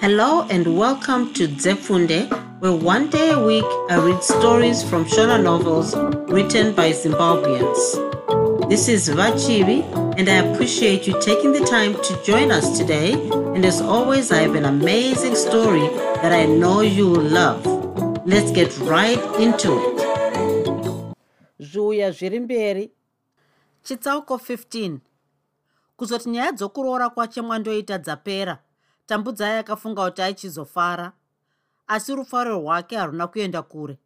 Hello and welcome to Zefunde, where one day a week I read stories from Shona novels written by Zimbabweans. This is Vachivi, and I appreciate you taking the time to join us today. And as always, I have an amazing story that I know you will love. Let's get right into it. zvuya zviri mberi chitsauko 15 kuzoti nyaya dzokuroora kwache mwandoita dzapera tambudzai akafunga kuti aichizofara. Asi rufaro rwake haruna kuenda kure.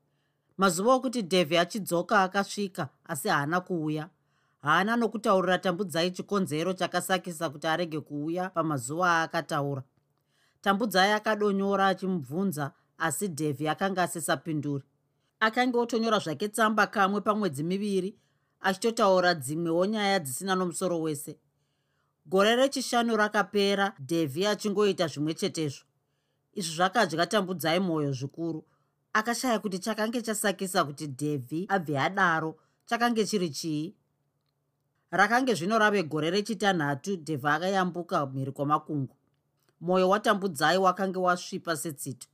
Mazuva okuti dhevhi achidzoka akasvika asi haana kuuya. Haana nokutaurira tambudzai chikonzero chakasakisa kuti arege kuuya pamazuva aakataura. Tambudzai akadonyora achimubvunza asi dhevhi akanga asisapinduri. Akanga otonyora zvake tsamba kamwe pamwedzi miviri achitotaura dzimwewo nyaya dzisina nomusoro wese gore rechishanu rakapera dhevhi achingoita zvimwe chetezvo. Izvi zvakadya tambudzai mwoyo zvikuru. Akashaya kuti chakange chasakisa kuti dhevhi abve adaro chakange chiri chii? Rakange zvino rave gore rechitanhatu dhevhi akayambuka mhiri kwamakungu. Mwoyo watambudzai wakange wasvipa setsito.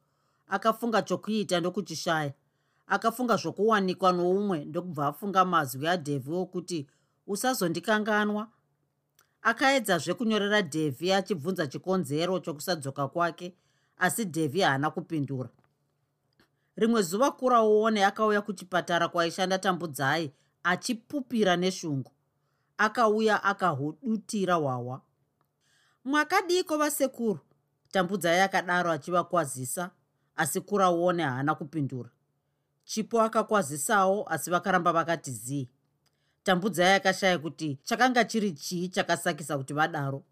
Akafunga chokuita ndokuchishaya. Akafunga zvokuwanikwa noumwe ndokubva afunga mazwi adhevhi okuti usazondikanganwa akaedzazve kunyorera dhevhi achibvunza chikonzero chokusadzoka kwake asi dhevhi haana kupindura. Rimwe zuva kuraone akauya kuchipatara kwaishanda tambudzai achipupira neshungu. Akauya akahudutira hwawa. Mwakadiko vasekuru tambudzai akadaro achivakwazisa asi kuraone haana kupindura. Chipo akakwazisawo asi vakaramba vakati zii tambudzai akashaya kuti chakanga chiri chii chakasakisa kuti vadaro.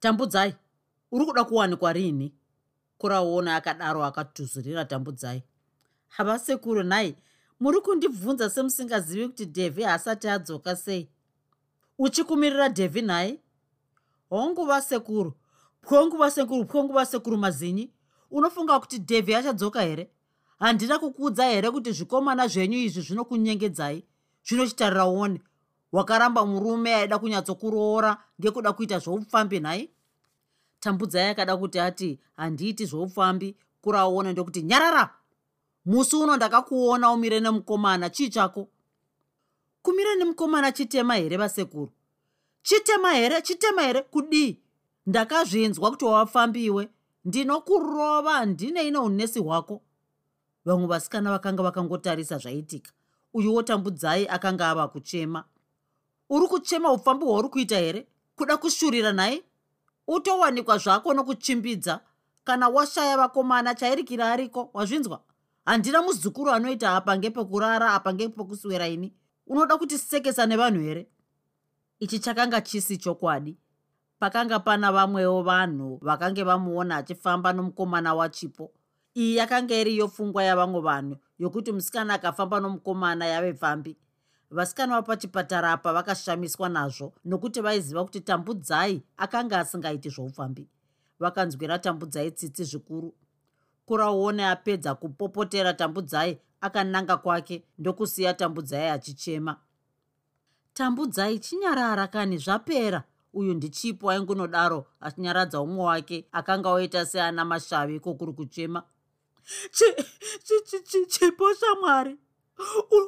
Tambudzai uri kuda kuwanikwa riini kuraona akadaro akatuzurira tambudzai. Hava sekuru nhai muri kundibvunza semusingazivi kuti dhevhi haasati adzoka sei. Uchikumirira dhevhi nhai? Honguva sekuru pwonguva sekuru pwonguva sekuru mazinyi. Unofunga kuti dhevhi achadzoka here? Handina kukuudza here kuti zvikomana zvenyu izvi zvinokunyengedzai zvinochitarira uone. Wakaramba murume aida kunyatsokuroora ngekuda kuita zvoupfambi nhai? Tambudzai akada kuti ati handiiti zvoupfambi kuraona ndokuti nyarara! Musi uno ndakakuona umire nemukomana chii chako? Kumira nemukomana chitema here vasekuru? Chitema here chitema here kudii ndakazvinzwa kuti wavapfambiwe ndinokurova handine ine unesi hwako. Vamwe vasikana vakanga vakangotarisa zvaitika uyuwo tambudzai akanga ava kuchema. Uri kuchema upfambi hwauri kuita here? Kuda kushurira nhai? Utowanikwa zvako nokuchimbidza. Kana washaya vakomana chairikira ariko? Wazvinzwa? Handina muzukuru anoita apa ngepekurara apa ngepekuswera ini. Unoda kutisekesa nevanhu here? Ichi chakanga chisi chokwadi. Pakanga pana vamwewo vanhu vakange vamuona achifamba nomukomana wachipo. Iyi yakanga iriyo pfungwa yavamwe vanhu yokuti musikana akafamba nomukomana yave pfambi vasikana vapachipatara apa vakashamiswa nazvo nokuti vaiziva kuti tambudzai akanga asingaiti zvoupfambi vakanzwira tambudzai tsitsi zvikuru. Kuraone apedza kupopotera tambudzai akananga kwake ndokusiya tambudzai achichema. Tambudzai chinyarara kani zvapera? Uyu ndichipo aingunodaro achinyaradza umwe wake akanga oita seana mashavi kokuri kuchema chipo shamwari.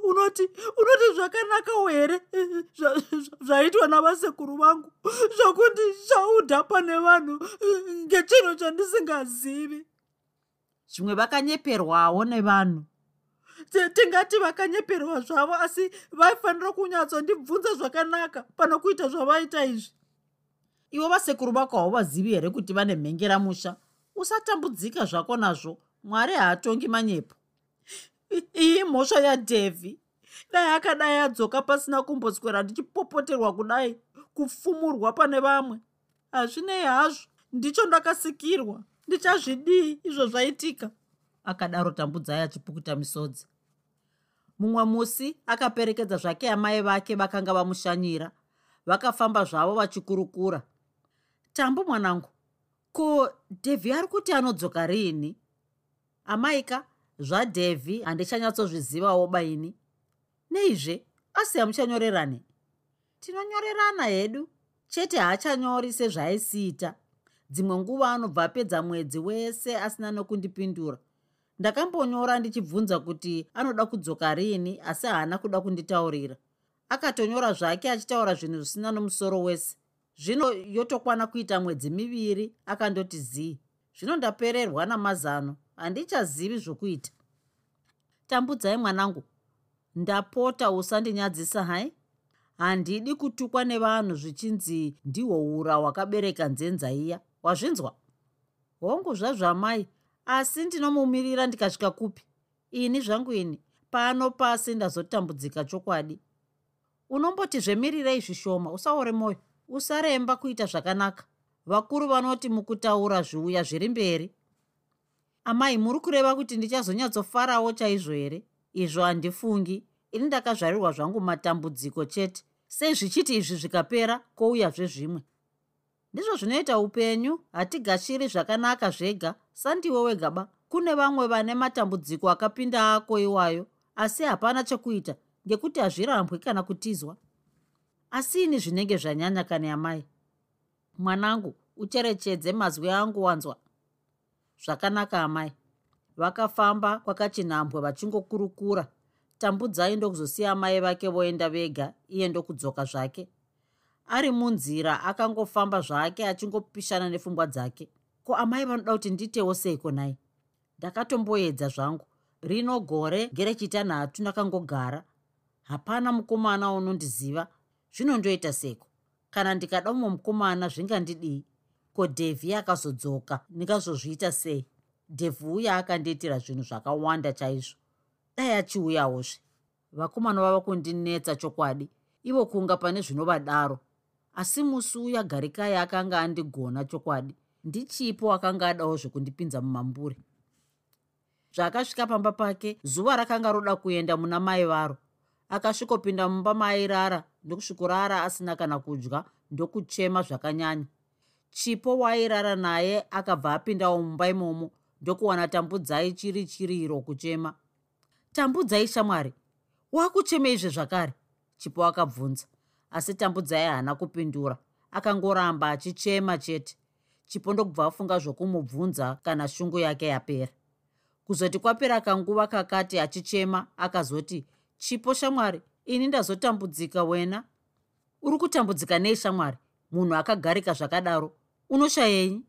Unoti unoti zvakanaka here? Zvaitwa navasekuru vangu. Zvokundishaudha nevanhu ngechinhu chandisingazivi. Zvimwe vakanyeperwawo nevanhu. Tingati vakanyeperwa zvavo asi vaifanira kunyatsondibvunza zvakanaka pano kuita zvavaita izvi. Ivo vasekuru vako hauvazivi here kuti vane mhengeramusha usatambudzika zvako nazvo mwari haatongi manyepo. Iyi mhosva yadhevhi dai akadai adzoka pasina kumboswera ndichipopoterwa kudai kufumurwa pane vamwe. Hazvinei hazvo. Ndicho ndakasikirwa. Ndichazvidii izvo zvaitika. Akadaro tambudzai achipukuta misodzi. Mumwe musi akaperekedza zvake amai vake vakanga vamushanyira. Vakafamba zvavo vachikurukura. Tambu mwanangu ko dhevhi ari kuti anodzoka riini amaika zvadhevhi handichanyatsozvizivawo baini. Neizve asi hamuchanyorerani. Tinonyorerana hedu chete haachanyori sezvaaisiita dzimwe nguva anobva apedza mwedzi wese asina nokundipindura. Ndakambonyora ndichibvunza kuti anoda kudzoka rini asi haana kuda kunditaurira. Akatonyora zvake achitaura zvinhu zvisina nomusoro wese. Zvino yotokwana kuita mwedzi miviri akandoti zii? Zvino ndapererwa namazano handichazivi zvokuita. Tambudzai mwanangu. Ndapota usandinyadzisa hai? Handidi kutukwa nevanhu zvichinzi ndihwo ura hwakabereka nzenza iya. Wazvinzwa? Hongu zvazvamai asi ndinomumirira ndikasvika kupi? Ini zvangu ini pano pasi ndazotambudzika chokwadi. Unomboti zvemirirei zvishoma usaore mwoyo usaremba kuita zvakanaka. Vakuru vanoti mukutaura zviuya zviri mberi amai muri kureva kuti ndichazonyatsofarawo chaizvo here? Izvo handifungi. Ini ndakazvarirwa zvangu matambudziko chete. Sei zvichiti izvi zvikapera? Kouyazve zvimwe. Ndizvo zvinoita upenyu. Hatigashiri zvakanaka zvega. Sandiwe wegaba kune vamwe vane matambudziko akapinda ako iwayo asi hapana chekuita ngekuti hazvirambwi kana kutizwa. Asi ini zvinenge zvanyanya kane amai? Mwanangu ucherechedze mazwi angu wanzwa zvakanaka amai. Vakafamba kwakachinhambwe vachingokurukura. Tambudzai ndokuzosiya amai vake voenda vega iye ndokudzoka zvake. Ari munzira akangofamba zvake achingopishana nepfungwa dzake. Ko amai vanoda kuti nditewo seiko nai ndakatomboedza zvangu. Rino gore ngerechitanhatu ndakangogara. Hapana mukomana unondiziva. Zvinondoita seko kana ndikada mumwe mukomana zvingandidii ko dhevhi akazodzoka ndingazozviita sei? Dhevhi uya akandiitira zvinhu zvakawanda chaizvo. Dai achiuyawozve vakomana vava kundinetsa chokwadi. Ivo kunga pane zvinovadaro. Asi musi uya garikai akanga andigona chokwadi. Ndichipo akanga adawo zvekundipinza mumamburi zvaakasvika pamba pake zuva rakanga roda kuenda muna mai varo. Akasvikopinda mumba maairara ndokusvikurara asina kana kudya ndokuchema zvakanyanya chipo waairara naye akabva apindawo mumba imomo ndokuwana tambudzai chiri chiriro kuchema. Tambudzai shamwari waakuchemeizve zvakare? Chipo akabvunza asi tambudzai haana kupindura. Akangoramba achichema chete. Chipo ndokubva afunga zvokumubvunza kana shungu yake yapera. Kuzoti kwapera kanguva kakati achichema akazoti chipo shamwari ini ndazotambudzika wena? Uri kutambudzika nei shamwari? Munhu akagarika zvakadaro unoshayei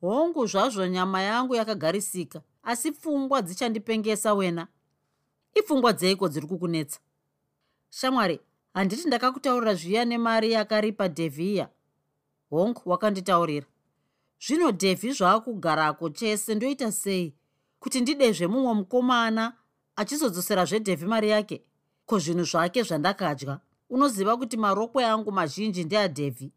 hongu zvazvo nyama yangu yakagarisika asi pfungwa dzichandipengesa wena. Ipfungwa dzeiko dziri kukunetsa? Shamwari handiti ndakakutaurira zviya nemari yakaripa dhevhiya hongu wakanditaurira. Zvino dhevhi zvaakugarako chese ndoita sei kuti ndidezve mumwe mukomana achizodzosera zvedhevhi mari yake? Ko zvinhu zvake zvandakadya? Unoziva kuti marokwe angu mazhinji ndeadhevhi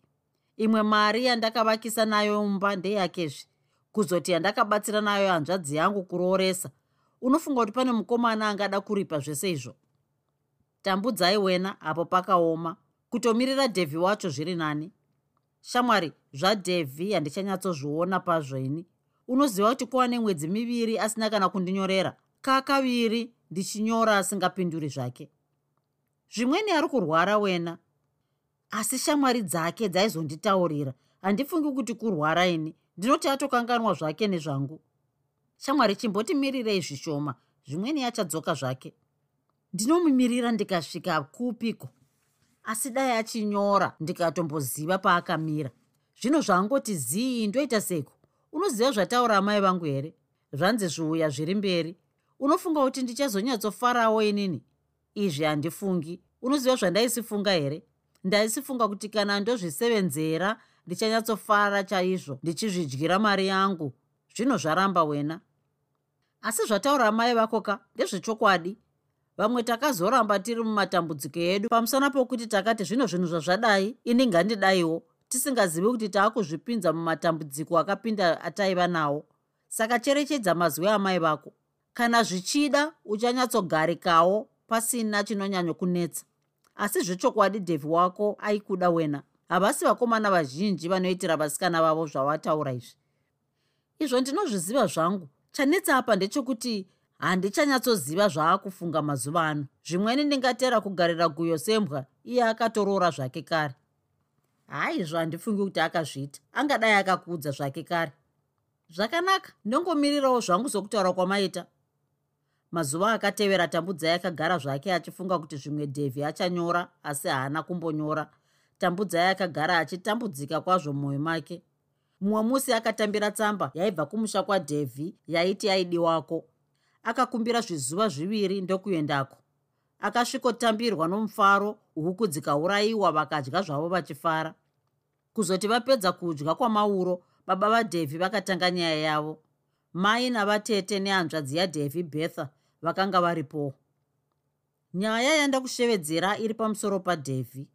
imwe mari yandakavakisa nayo mumba ndeyakezve kuzoti yandakabatsira nayo hanzvadzi yangu kurooresa. Unofunga kuti pane mukomana angada kuripa zvese izvo? Tambudzai wena apo pakaoma. Kutomirira dhevhi wacho zviri nani? Shamwari zvadhevhi handichanyatsozviona pazvo ini. Unoziva kuti kuva nemwedzi miviri asina kana kundinyorera? Kakaviri ndichinyora asingapinduri zvake. Zvimweni ari kurwara wena asi shamwari dzake dzaizonditaurira. Handifungi kuti kurwara ini. Ndinoti atokanganwa zvake nezvangu. Shamwari chimbotimirirei zvishoma. Zvimweni achadzoka zvake. Ndinomumirira ndikasvika kupiko asi dai achinyora ndikatomboziva paakamira. Zvino zvangoti zii ndoita seko unoziva zvataura amai vangu here? Zvanzi zviuya zviri mberi. Unofunga kuti ndichazonyatsofarawo inini? Izvi handifungi. Unoziva zvandaisifunga here ndaisifunga kuti kana ndozvisevenzera ndichanyatsofara chaizvo ndichizvidyira mari yangu. Zvino zvaramba wena. Asi zvataura amai vako ka ndezvechokwadi. Vamwe takazoramba tiri mumatambudziko edu. Pamusana pokuti takati zvino zvinhu zvazvadai ini ngandidaiwo tisingazivi kuti taakuzvipinza mumatambudziko akapinda ataiva nawo. Saka cherechedza mazwi amai vako. Kana zvichida uchanyatsogarikawo pasina chinonyanyokunetsa asi zvechokwadi dhevhi wako aikuda wena. Havasi vakomana vazhinji vanoitira vasikana vavo zvawataura izvi. Izvo ndinozviziva zvangu. Chanetsa apa ndechekuti handichanyatsooziva zvaakufunga mazuva ano. Zvimweni ndingatera kugarira guyo sembwa iye akatoroora zvake kare. Haizvo handifungi kuti akazviita. Angadai akakuudza zvake kare. Zvakanaka. Ndongomirirawo zvangu zokutaura kwamaita mazuva akatevera tambudzai akagara zvake achifunga kuti zvimwe dhevhi achanyora asi haana kumbonyora. Tambudzai akagara achitambudzika kwazvo mumwoyo make. Mumwe musi akatambira tsamba yaibva kumusha kwadhevhi yaiti aidiwako. Akakumbira zvizuva zviviri ndokuendako akasvikotambirwa nomufaro huku dzikaurayiwa vakadya zvavo vachifara. Kuzoti vapedza kudya kwamauro baba vadhevhi vakatanga nyaya yavo. Mai navatete nehanzvadzi yadhevhi betha vakanga varipowo nyaya yanda kushevedzera iri pamusoro padhevhi.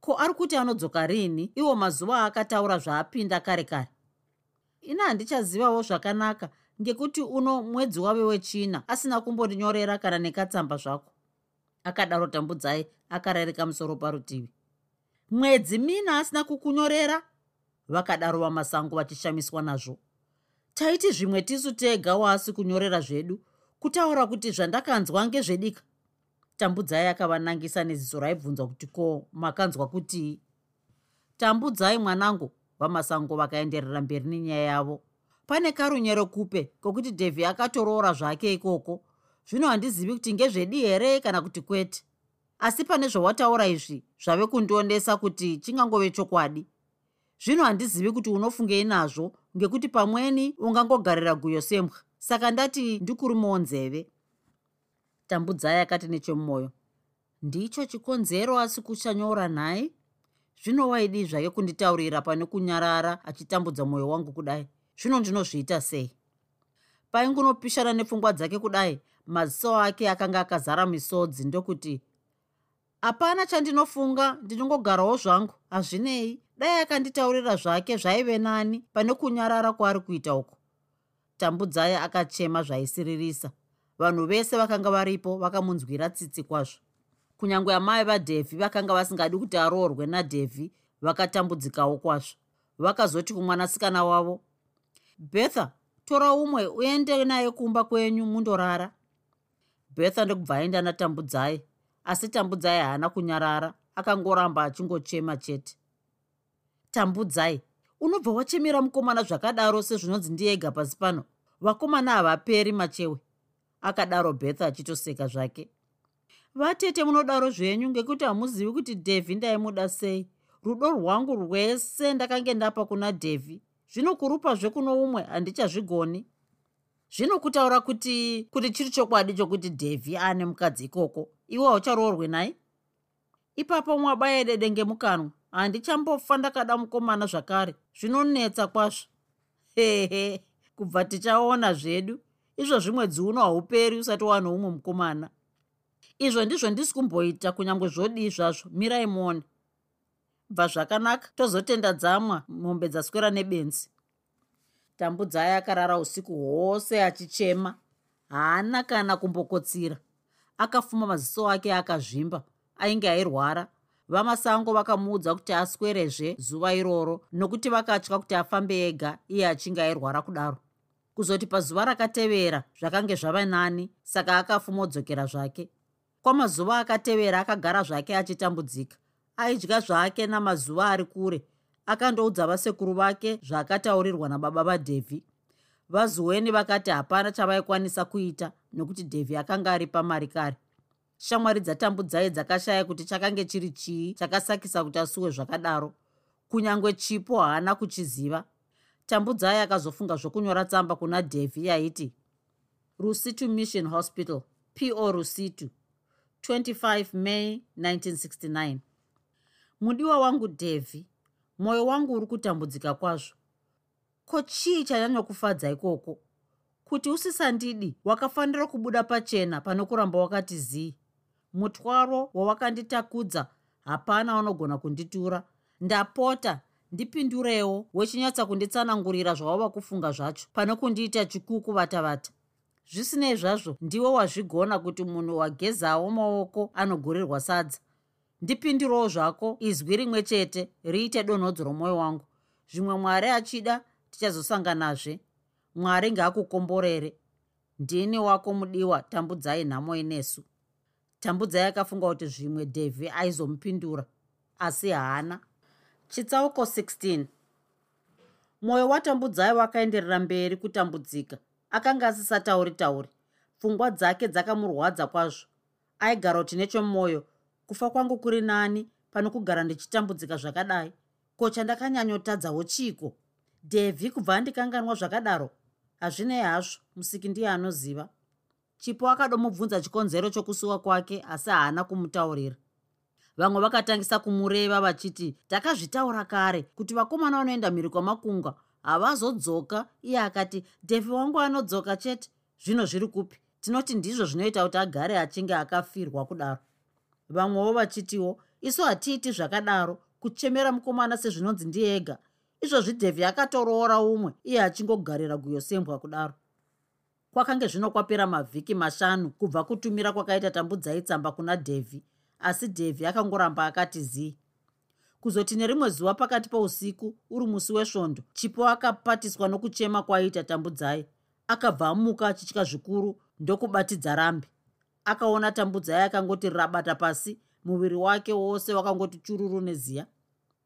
Ko ari kuti anodzoka rini? Iwo mazuva akataura zvaapinda kare kare. Ina handichazivawo zvakanaka ngekuti uno mwedzi wave wechina asina kumbondinyorera kana nekatsamba zvako. Akadaro tambudzai akararika musoro parutivi. Mwedzi mina asina kukunyorera? Vakadaro vamasango vachishamiswa nazvo. Taiti zvimwe tisu tega waasi kunyorera zvedu kutaura kuti zvandakanzwa ngezvedika. Tambudzai akavanangisa neziso raibvunzwa kuti ko makanzwa kuti? Tambudzai mwanangu vamasango vakaenderera mberi nenyaya yavo. Pane karunyero kupe kokuti dhevhi akatoroora zvake ikoko. Zvino handizivi kuti ngezvedi here kana kuti kwete. Asi pane zvawataura izvi zvave kundionesa kuti chingangove chokwadi. Zvino handizivi kuti unofungei nazvo ngekuti pamweni ungangogarira guyo sembwa saka ndati ndikurumawo nzeve tambudzai akati nechemumwoyo ndicho chikonzero asi kuchanyora nhai? Zvino waidi zvake kunditaurira pane kunyarara achitambudza mwoyo wangu kudai. Zvino ndinozviita sei? Paingunopishana nepfungwa dzake kudai maziso ake akanga akazara misodzi ndokuti hapana chandinofunga ndinongogarawo zvangu. Hazvinei. Dai akanditaurira zvake zvaive nani pane kunyarara kwaari kuita uko tambudzai akachema zvaisiririsa. Vanhu vese vakanga varipo vakamunzwira tsitsi kwazvo. Kunyange amai vadhevhi vakanga vasingadi kuti aroorwe nadhevhi vakatambudzikawo kwazvo. Vakazoti kumwanasikana wavo betha tora umwe uende naye kumba kwenyu mundorara. Betha ndokubva aenda natambudzai asi tambudzai haana kunyarara akangoramba achingochema chete. Tambudzai unobva wachemera mukomana zvakadaro sezvinonzi ndiega pasi pano. Vakomana havaperi machewe akadaro betha achitoseka zvake. Vatete munodaro zvenyu ngekuti hamuzivi kuti dhevhi ndaimuda sei. Rudo rwangu rwese ndakange ndapa kuna dhevhi zvino kurupazve kuno umwe handichazvigoni. Zvino kutaura kuti kuti chiri chokwadi chokuti dhevhi ane mukadzi ikoko iwe haucharoorwe nai? Ipapo mwabaya dede ngemukanwa handichambofa ndakada mukomana zvakare zvinonetsa kwazvo. Hehe kubva tichaona zvedu izvo zvimwe dziuno hauperi usati wano umwe mukomana. Izvo ndizvo ndisi kumboita kunyange zvodii zvazvo mirai muone. Bva zvakanaka tozotenda dzamwa mombe dzaswera nebenzi. Tambudzai akarara usiku hwose achichema. Haana kana kumbokotsira. Akafuma maziso ake akazvimba ainge airwara vamasango vakamuudza kuti aswerezve zuva iroro nokuti vakatya kuti afambe ega iye achinge airwara kudaro. Kuzoti pazuva rakatevera zvakange zvava nani saka akafumodzokera zvake. Kwamazuva akatevera akagara zvake achitambudzika. Aidya zvake namazuva ari kure akandoudza vasekuru vake zvaakataurirwa nababa vadhevhi. Vazuweni vakati hapana chavaikwanisa kuita nokuti dhevhi akanga ari pamari kare shamwari dzatambudzai dzakashaya kuti chakange chiri chii chakasakisa kuti asuwe zvakadaro. Kunyange chipo haana kuchiziva. Tambudzai akazofunga zvokunyora tsamba kuna dhevhi yaiti rusitu mission hospital po rusitu 25 may 1969 mudiwa wangu dhevhi mwoyo wangu uri kutambudzika kwazvo. Ko chii chanyanya kufadza ikoko? Kuti usisandidi wakafanira kubuda pachena pane kuramba wakati zii mutwaro wawakanditakudza hapana unogona kunditura. Ndapota ndipindurewo wechinyatsa kunditsanangurira zvawava kufunga zvacho pane kundiita chikuku vata vata zvisinei zvazvo ndiwe wazvigona kuti munhu wagezawo maoko anogurirwa sadza. Ndipindirowo zvako izwi rimwe chete riite donhodzo romwoyo wangu. Zvimwe mwari achida tichazosanganazve mwari ngaakukomborere. Ndini wako mudiwa tambudzai nhamo inesu tambudzai akafunga kuti zvimwe dhevhi aizomupindura asi haana. Chitsauko 16 mwoyo watambudzai wakaenderera mberi kutambudzika akanga asisatauri tauri. Pfungwa dzake dzakamurwadza kwazvo. Aigara kuti nechomwoyo kufa kwangu kuri nani pano kugara ndichitambudzika zvakadai? Ko chandakanyanyotadzawo chiiko devhi kubva andikanganwa zvakadaro? Hazvinei hazvo musiki ndiye anoziva chipo akadomubvunza chikonzero chokusuwa kwake asi haana kumutaurira. Vamwe vakatangisa kumureva vachiti takazvitaura kare kuti vakomana vanoenda mhiri kwamakunga havazodzoka iye akati devhi wangu anodzoka chete. Zvino zviri kupi? Tinoti ndizvo zvinoita kuti agare achinge akafirwa kudaro. Vamwewo vachitiwo isu hatiiti zvakadaro. Kuchemera mukomana sezvinonzi ndiega izvozvi devhi akatoroora umwe iye achingogarira guyosembwa kudaro kwakange zvino kwapera mavhiki mashanu kubva kutumira kwakaita tambudzaitsamba kuna devhi asi devhi akangoramba akati zii. Kuzoti nerimwe zuva pakati pousiku uri musi wesvondo chipo akapatiswa nokuchema kwaiita tambudzai akabva amuka achitya zvikuru ndokubatidza rambi. Akaona tambudzai akangoti rabata pasi muviri wake wose wakangoti chururu neziya.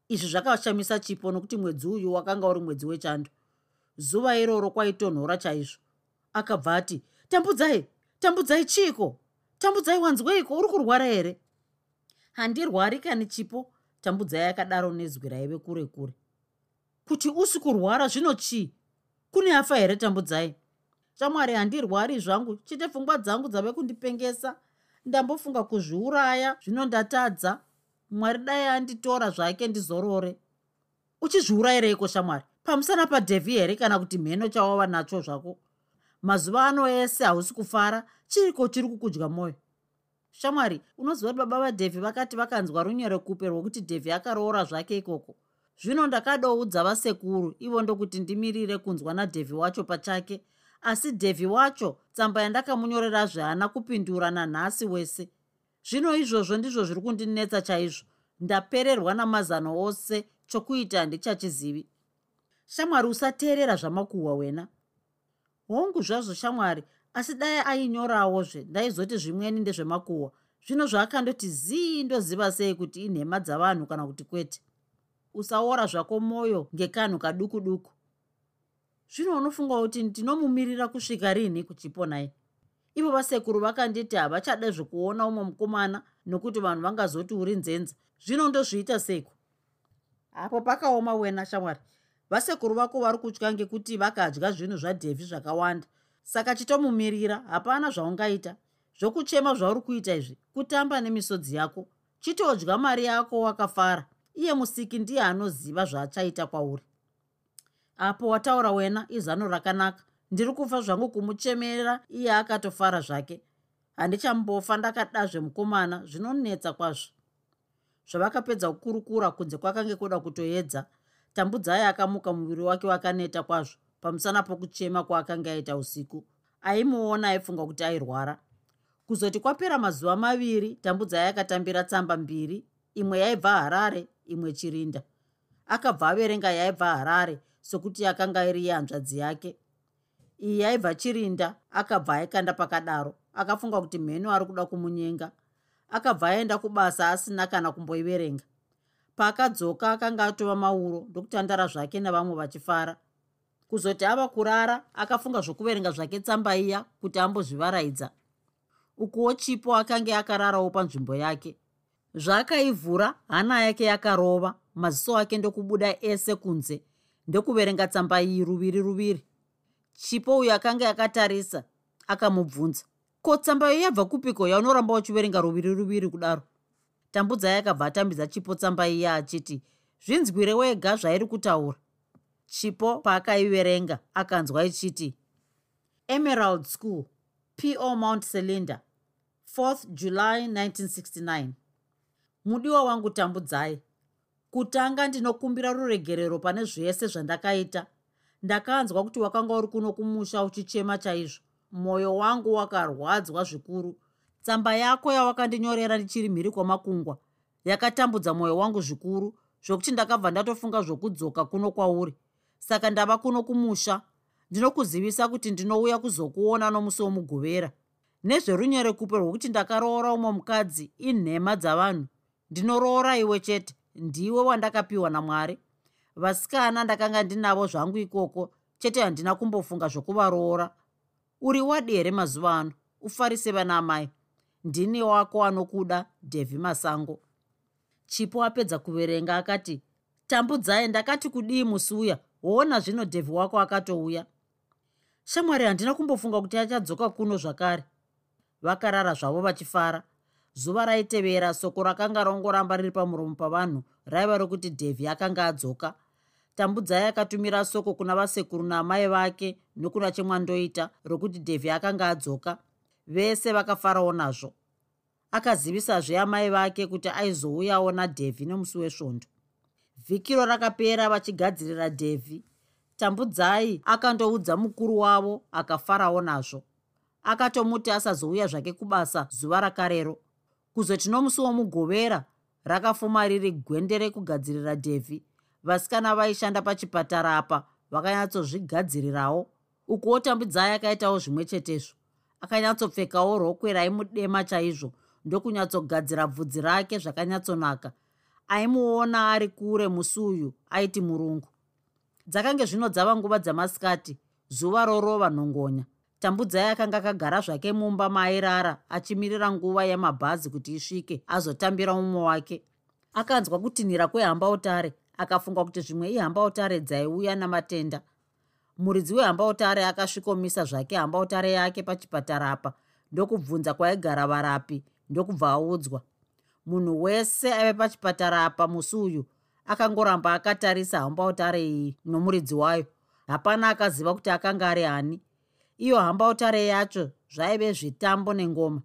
Izvi zvakashamisa chipo nokuti mwedzi uyu wakanga uri mwedzi wechando. Zuva iroro kwaitonhora chaizvo akabva ati tambudzai tambudzai chiiko tambudzai wanzweiko uri kurwara here handirwari kani chipo. Tambudzai akadaro nezwi raive kure kure. Kuti usi kurwara zvino chii? Kune afa here tambudzai? Shamwari handirwari zvangu. Chete pfungwa dzangu dzave kundipengesa. Ndambofunga kuzviuraya zvino ndatadza. Mwari dai anditora zvake ndizorore. Uchizviurayireiko shamwari? Pamusana padhevhi here kana kuti mheno chawava nacho zvako mazuva ano ese hausi kufara. Chiriko chiri kukudya mwoyo shamwari unoziva kuti baba vadhevhi vakati vakanzwa runyere kupe rwokuti dhevhi akaroora zvake ikoko. Zvino ndakadoudza vasekuru ivo ndokuti ndimirire kunzwa nadhevhi wacho pachake. Asi dhevhi wacho tsamba yandakamunyorera zvehaana kupindura nanhasi wese. Zvino izvozvo ndizvo zviri kundinetsa chaizvo. Ndapererwa namazano ose chokuita handichachizivi shamwari usateerera zvamakuhwa wena hongu zvazvo shamwari asi dai ainyorawozve ndaizoti zvimweni ndezvemakuhwa zvino zvaakandoti zii ndoziva sei kuti inhema dzavanhu kana kuti kwete? Usaora zvako mwoyo ngekanhu kaduku duku zvino unofunga kuti ndinomumirira kusvika rini kuchiponai ivo vasekuru vakanditi havachade zvekuona umwe mukomana nokuti vanhu vangazoti uri nzenza. Zvino ndozviita seiko? Apo pakaoma wena shamwari vasekuru vako vari kutya ngekuti vakadya zvinhu zvadhevhi zvakawanda. Saka chitomumirira hapana zvaungaita. Zvokuchema zvauri kuita izvi kutamba nemisodzi yako. Chitodya mari yako wakafara. Iye musiki ndiye anoziva zvaachaita kwauri. Apo wataura wena izano rakanaka. Ndiri kufa zvangu kumuchemerera iye akatofara zvake. Handichambofa ndakadazve mukomana zvinonetsa kwazvo. Zvavakapedza kukurukura kunze kwakange kuda kutoedza tambudzai akamuka muviri wake wakaneta kwazvo pamusana pokuchema kwaakanga aita usiku. Aimuona aifunga kuti airwara. Kuzoti kwapera mazuva maviri tambudzai akatambira tsamba mbiri imwe yaibva harare imwe chirinda. Akabva averenga yaibva harare sokuti yakanga iri yehanzvadzi yake. Iyi yaibva chirinda akabva aikanda pakadaro akafunga kuti mheno ari kuda kumunyenga. Akabva aenda kubasa asina kana kumboiverenga paakadzoka akanga atova mauro ndokutandara zvake navamwe vachifara. Kuzoti ava kurara akafunga zvokuverenga zvake tsamba iya kuti ambozvivaraidza. Ukuwo chipo akange akararawo panzvimbo yake. Zvaakaivhura hana yake yakarova maziso ake ndokubuda ese kunze ndokuverenga tsamba iyi ruviri ruviri. Chipo uyo akanga akatarisa akamubvunza. Ko tsamba iyo yabva kupiko? Yaunoramba uchiverenga ruviri ruviri kudaro tambudzai akabva atambidza chipo tsamba iya achiti zvinzwire wega zvairi kutaura. Chipo paakaiverenga akanzwa ichiti emerald school po mount cylinder 4th july 1969 mudiwa wangu tambudzai. Kutanga ndinokumbira ruregerero pane zvese zvandakaita. Ndakanzwa kuti wakanga uri kuno kumusha uchichema chaizvo. Mwoyo wangu wakarwadzwa zvikuru tsamba yako yawakandinyorera ndichiri mhiri kwamakungwa yakatambudza mwoyo wangu zvikuru zvokuti ndakabva ndatofunga zvokudzoka kuno kwauri. Saka ndava kuno kumusha ndinokuzivisa kuti ndinouya kuzokuona nomusi womugovera nezverunyerekupe rwokuti ndakaroora umwe mukadzi inhema dzavanhu ndinoroora iwe chete ndiwe wandakapiwa namwari. Vasikana ndakanga ndinavo zvangu ikoko chete handina kumbofunga zvokuvaroora. Uri wadi here mazuva ano ufarise vana amai ndini wako anokuda dhevhi masango. Chipo apedza kuverenga akati tambudzai ndakati kudii musi uya woona zvino dhevhi wako akatouya. Shamwari handina kumbofunga kuti achadzoka kuno zvakare. Vakarara zvavo vachifara. Zuva raitevera soko rakanga rongoramba riri pamuromo pavanhu raiva rokuti dhevhi akanga adzoka. Tambudzai akatumira soko kuna vasekuru naamai vake nokuna chemwandoita rokuti dhevhi akanga adzoka vese vakafarawo nazvo. Akazivisazve amai vake kuti aizouyawo nadhevhi nomusi wesvondo. Vhikiro rakapera vachigadzirira dhevhi tambudzai akandoudza mukuru wavo akafarawo nazvo. Akatomuti asazouya zvake kubasa zuva rakarero. Kuzoti nomusi womugovera rakafuma riri gwende rekugadzirira dhevhi vasikana vaishanda pachipatara apa vakanyatsozvigadzirirawo. Ukuwo tambudzai akaitawo zvimwe chetezvo akanyatsopfekawo rokwe raimudema chaizvo ndokunyatsogadzira bvudzi rake zvakanyatsonaka. Aimuona ari kure musi uyu aiti murungu. Dzakange zvino dzava nguva dzamasikati zuva rorova nhongonya tambudzai akanga akagara zvake mumba maairara achimirira nguva yamabhazi kuti isvike azotambira mumwe wake. Akanzwa kutinhira kwehambautare akafunga kuti zvimwe ihambautare dzaiuya namatenda muridzi wehambautare akasvikomisa zvake hambautare yake pachipatara apa ndokubvunza kwaigara varapi ndokubva audzwa. Munhu wese aive pachipatara apa musi uyu akangoramba akatarisa hambautare iyi nomuridzi wayo. Hapana akaziva kuti akanga ari hani iyo hambautare yacho zvaive zvitambo nengoma.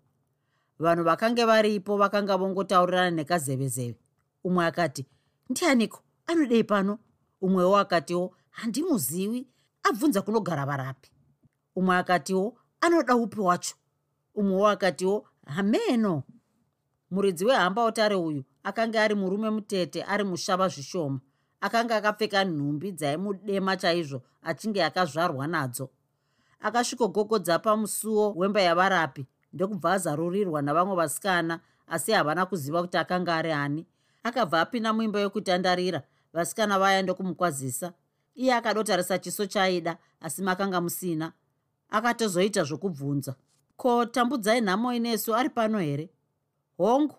Vanhu vakange varipo vakanga vongotaurirana nekazevezeve. Umwe akati ndianiko? Anodei pano? Umwewo akatiwo handimuzivi abvunza kunogara varapi. Umwe akatiwo anoda upi wacho? Umwewo akatiwo hameno. Muridzi wehambautare uyu akanga ari murume mutete ari mushava zvishoma. Akanga akapfeka nhumbi dzaimudema chaizvo achinge akazvarwa nadzo. Akasvikogogodza pamusuwo wemba yavarapi ndokubva azarurirwa navamwe vasikana asi havana kuziva kuti akanga ari ani. Akabva apinda muimba yokutandarira vasikana vaya ndokumukwazisa iye akadotarisa chiso chaida asi makanga musina. Akatozoita zvokubvunza. Ko tambudzai nhamo inesu ari pano here? Hongu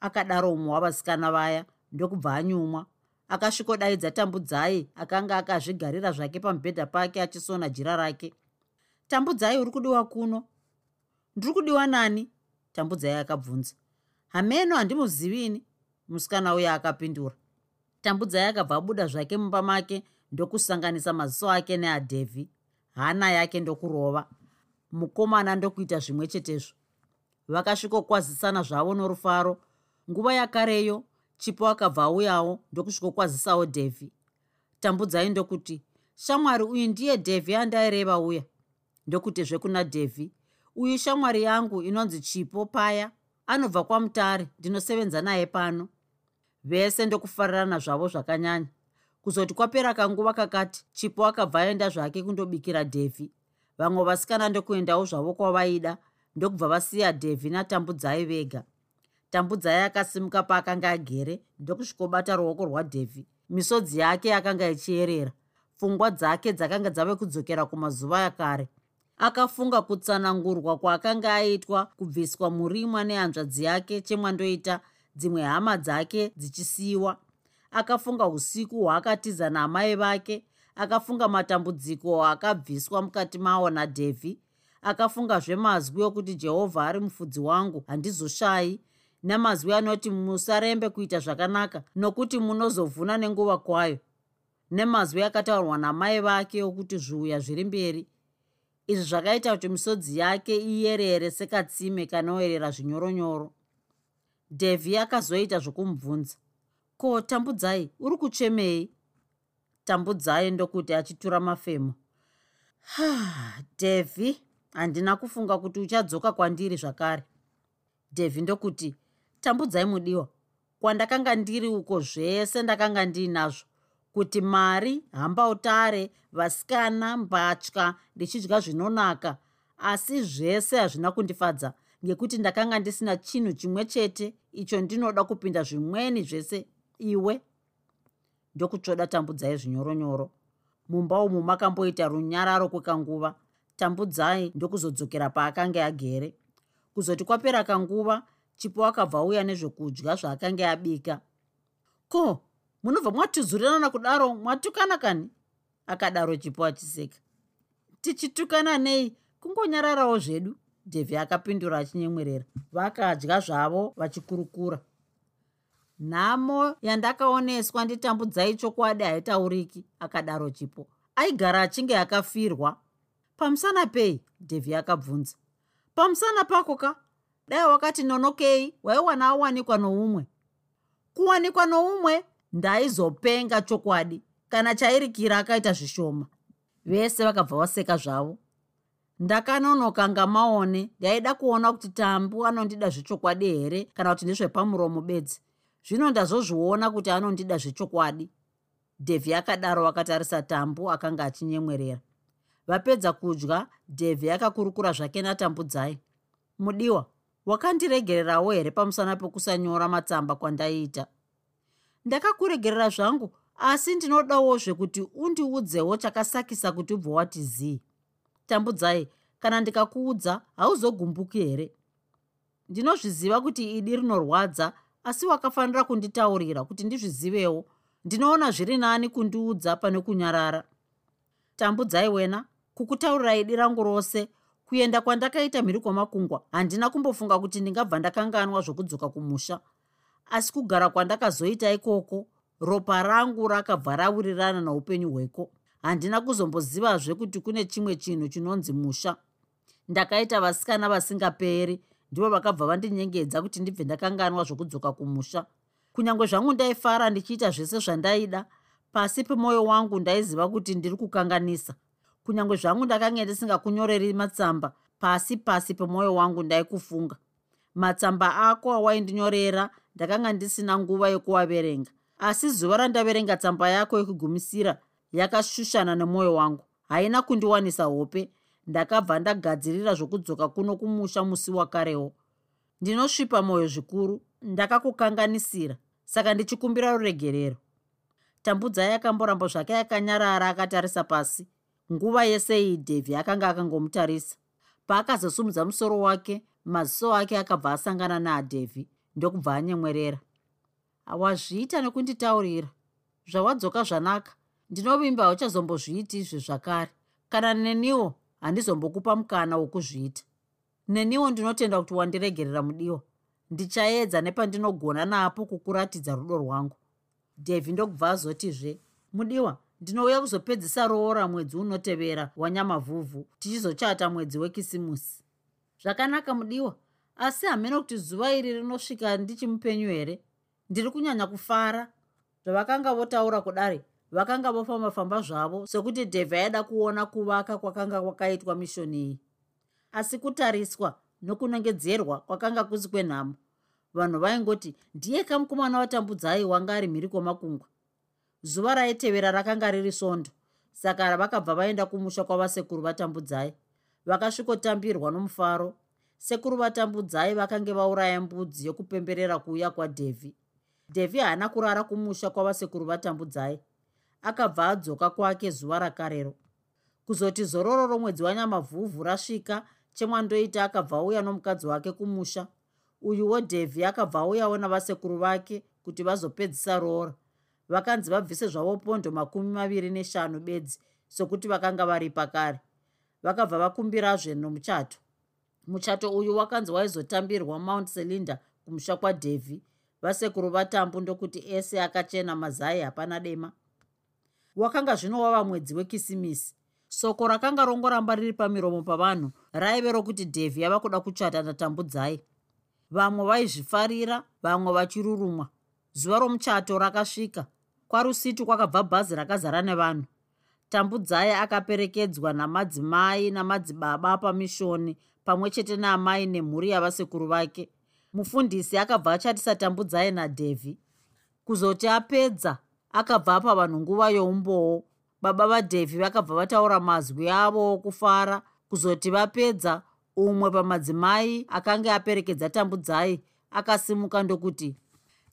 akadaro umwe wavasikana vaya ndokubva anyumwa. Akasvikodaidza tambudzai akanga akazvigarira zvake pamubhedha pake achisona jira rake. Tambudzai uri kudiwa kuno? Ndiri kudiwa nani? Tambudzai akabvunza. Hameno handimuzivini musikana uyo akapindura. Tambudzai akabva abuda zvake mumba make ndokusanganisa maziso ake neadhevhi hana yake ndokurova mukomana ndokuita zvimwe chetezvo. Vakasvikokwazisana zvavo norufaro nguva yakareyo chipo akabva auyawo ndokusvikokwazisawo dhevhi. Tambudzai ndokuti shamwari uyu ndiye dhevhi andaireva uya. Ndokuti zvekuna dhevhi uyu shamwari yangu inonzi chipo paya anobva kwamutare ndinosevenza naye pano. Vese ndokufarirana zvavo zvakanyanya kuzoti kwapera kanguva kakati chipo akabva aenda zvake kundobikira dhevhi vamwe vasikana ndokuendawo zvavo kwavaida ndokubva vasiya dhevhi natambudzai vega. Tambudzai akasimuka paakanga agere ndokusvikobata ruoko rwadhevhi misodzi yake akanga ichiyerera. Pfungwa dzake dzakanga dzave kudzokera kumazuva yakare akafunga kutsanangurwa kwaakanga aitwa kubviswa murimwa nehanzvadzi yake chemwandoita dzimwe hama dzake dzichisiyiwa akafunga usiku hwaakatiza naamai vake akafunga matambudziko akabviswa mukati mawo nadhevhi akafungazve mazwi okuti jehovha ari mufudzi wangu handizoshayi namazwi anoti musarembe kuita zvakanaka nokuti munozovhuna nenguva kwayo. Nemazwi akataurwa namai vake okuti zviuya zviri mberi. Izvi zvakaita kuti misodzi yake iyerere sekatsime kanoerera zvinyoronyoro. Dhevhi akazoita zvokumubvunza ko tambudzai uri kuchemei? Tambudzai ndokuti achitura mafemo. Dhevhi handina kufunga kuti uchadzoka kwandiri zvakare. Dhevhi ndokuti tambudzai mudiwa kwandakanga ndiri uko zvese ndakanga ndiinazvo kuti mari hambautare vasikana mbatya ndichidya zvinonaka. Asi zvese hazvina kundifadza ngekuti ndakanga ndisina chinhu chimwe chete icho ndinoda kupinda zvimweni zvese iwe. Ndokutsvoda tambudzai zvinyoronyoro. Mumba umu makamboita runyararo kwekanguva. Tambudzai ndokuzodzokera paakanga agere. Kuzoti kwapera kanguva chipo akabva auya nezvekudya zvaakanga abika. Ko munobva mwatuzurirana kudaro mwatukana kani? Akadaro chipo achiseka. Tichitukana nei? Kungonyararawo zvedu. Dhevhi akapindura achinyemwerera. Vakadya zvavo vachikurukura nhamo yandakaoneswa nditambudzai chokwadi haitauriki akadaro chipo. Aigara achinge akafirwa. Pamusana pei? Dhevhi akabvunza. Pamusana pako ka? Dai wakati nonokei waiwana awanikwa noumwe. Kuwanikwa noumwe ndaizopenga chokwadi kana chairikira akaita zvishoma. Vese vakabva vaseka zvavo. Ndakanonoka ngamaone ndaida kuona kuti tambu anondida zvechokwadi here kana kuti ndezvepamuromo bedzi zvino ndazozviona kuti anondida zvechokwadi. Dhevhi akadaro akatarisa tambu akanga achinyemwerera. Vapedza kudya dhevhi akakurukura zvake natambudzai mudiwa wakandiregererawo here pamusana pekusanyora matsamba kwandaiita ndakakuregerera zvangu asi ndinodawo zvekuti undiudzewo chakasakisa kuti ubve wati zii. Tambudzai kana ndikakuudza hauzogumbuki here? Ndinozviziva kuti idi rinorwadza asi wakafanira kunditaurira kuti ndizvizivewo. Ndinoona zviri nani kundiudza pane kunyarara. Tambudzai wena kukutaurira idi rangu rose. Kuenda kwandakaita mhiri kwamakungwa handina kumbofunga kuti ndingabva ndakanganwa zvokudzoka kumusha. Asi kugara kwandakazoita ikoko ropa rangu rakabva rawirirana naupenyu hweko. Handina kuzombozivazve kuti kune chimwe chinhu chinonzi musha. Ndakaita vasikana vasingaperi ndivo vakabva vandinyengedza kuti ndibve ndakanganwa zvokudzoka kumusha. Kunyange zvangu ndaifara ndichiita zvese zvandaida pasi pemwoyo wangu ndaiziva kuti ndiri kukanganisa. Kunyange zvangu ndakanga ndisingakunyoreri matsamba pasi pasi pemwoyo wangu ndaikufunga. Matsamba ako awaindinyorera ndakanga ndisina nguva yekuaverenga asi zuva randaverenga tsamba yako yekugumisira yakashushana nemwoyo wangu. Haina kundiwanisa hope ndakabva ndagadzirira zvokudzoka kuno kumusha musi wakarewo. Ndinosvipa mwoyo zvikuru ndakakukanganisira saka ndichikumbira ruregerero. Tambudzai akamboramba zvake yakanyarara akatarisa pasi. Nguva yese iyi dhevhi akanga akangomutarisa. Paakazosumudza musoro wake maziso ake akabva asangana naadhevhi ndokubva anyemwerera. Wazviita nekunditaurira zvawadzoka zvanaka. Ndinovimba hauchazombozviiti izvi zvakare. Kana neniwo handizombokupa mukana wokuzviita. Neniwo ndinotenda kuti wandiregerera mudiwa ndichaedza nepandinogona napo kukuratidza rudo rwangu. Dhevhi ndokubva azotizve mudiwa ndinouya kuzopedzisa roora mwedzi unotevera wanyamavhuvhu tichizochata mwedzi wekisimusi. Zvakanaka mudiwa asi hamene kuti zuva iri rinosvika ndichimupenyu here? Ndiri kunyanya kufara? Zvavakanga votaura kudare vakanga vofamba-famba zvavo sekuti dhevhi aida kuona kuvaka kwakanga kwakaitwa mishoni iyi. Asi kutariswa nokunongedzerwa kwakanga kusi kwenhamo vanhu vaingoti ndiye kamukomana watambudzai wanga ari mhiri kwomakungwa zuva raitevera rakanga riri svondo saka vakabva vaenda kumusha kwavasekuru vatambudzai vakasvikotambirwa nomufaro. Sekuru vatambudzai vakange vauraya mbudzi yokupemberera kuuya kwadhevhi dhevhi haana kurara kumusha kwavasekuru vatambudzai akabva adzoka kwake zuva rakarero. Kuzoti zororo romwedzi wanyamavhuvhu rasvika chemwandoita akabva auya nomukadzi wake kumusha uyuwo dhevhi akabva auyawo navasekuru vake kuti vazopedzisa roora. Vakanzi vabvise zvavo pondo makumi maviri neshanu bedzi sokuti vakanga vari pakare. Vakabva vakumbirazve nomuchato. Muchato uyu wakanzi waizotambirwa mount selinda kumusha kwadhevhi vasekuru vatambu ndokuti ese akachena mazai hapana dema wakanga zvino wava mwedzi wekisimisi. Soko rakanga rongoramba riri pamiromo pavanhu raive rokuti dhevhi yava kuda kuchata natambudzai vamwe vaizvifarira vamwe vachirurumwa. Zuva romuchato rakasvika kwarusitu kwakabva bhazi rakazara nevanhu. Tambudzai akaperekedzwa namadzimai namadzibaba pamishoni pamwe chete naamai nemhuri yavasekuru vake. Mufundisi akabva achatisa tambudzai nadhevhi kuzoti apedza akabva apa vanhu nguva youmbowo. Baba vadhevhi vakabva vataura mazwi avo okufara kuzoti vapedza. Umwe pamadzimai akanga aperekedza tambudzai akasimuka ndokuti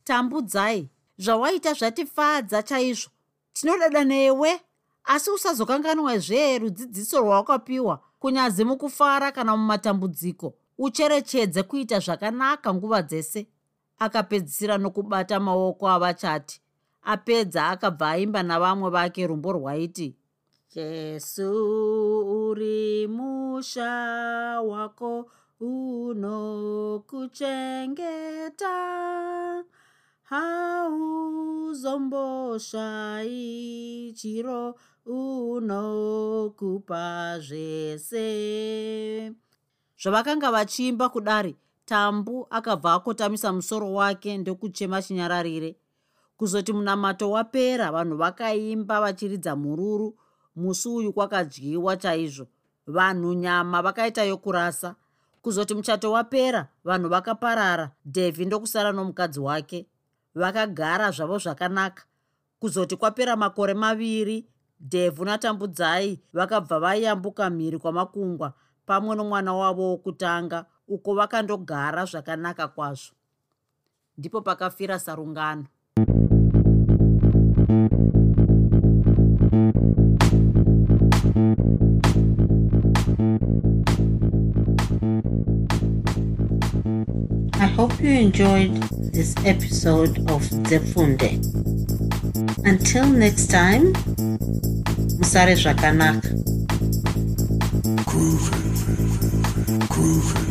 tambudzai zvawaita zvatifadza chaizvo. Tinodada newe asi usazokanganwazve rudzidziso rwawakapiwa. Kunyazi mukufara kana mumatambudziko ucherechedze kuita zvakanaka nguva dzese. Akapedzisira nokubata maoko avachati apedza akabva aimba navamwe vake rumbo rwaiti jesu uri musha wako unokuchengeta hauzomboshayi chiro unokupa zvese. Zvavakanga vachiimba kudari tambu akabva akotamisa musoro wake ndokuchema chinyararire kuzoti munamato wapera vanhu vakaimba vachiridza mururu musi uyu kwakadyiwa chaizvo. Vanhu nyama vakaita yokurasa. Kuzoti muchato wapera vanhu vakaparara. Dhevhi ndokusara nomukadzi wake. Vakagara zvavo zvakanaka. Kuzoti kwapera makore maviri dhevhu natambudzai vakabva vaiyambuka mhiri kwamakungwa pamwe nomwana wavo wokutanga uko vakandogara zvakanaka kwazvo. Ndipo pakafira sarungano I hope you enjoyed this episode of Zefunde. Until next time, Musare Zvakanaka. Groovy, groovy.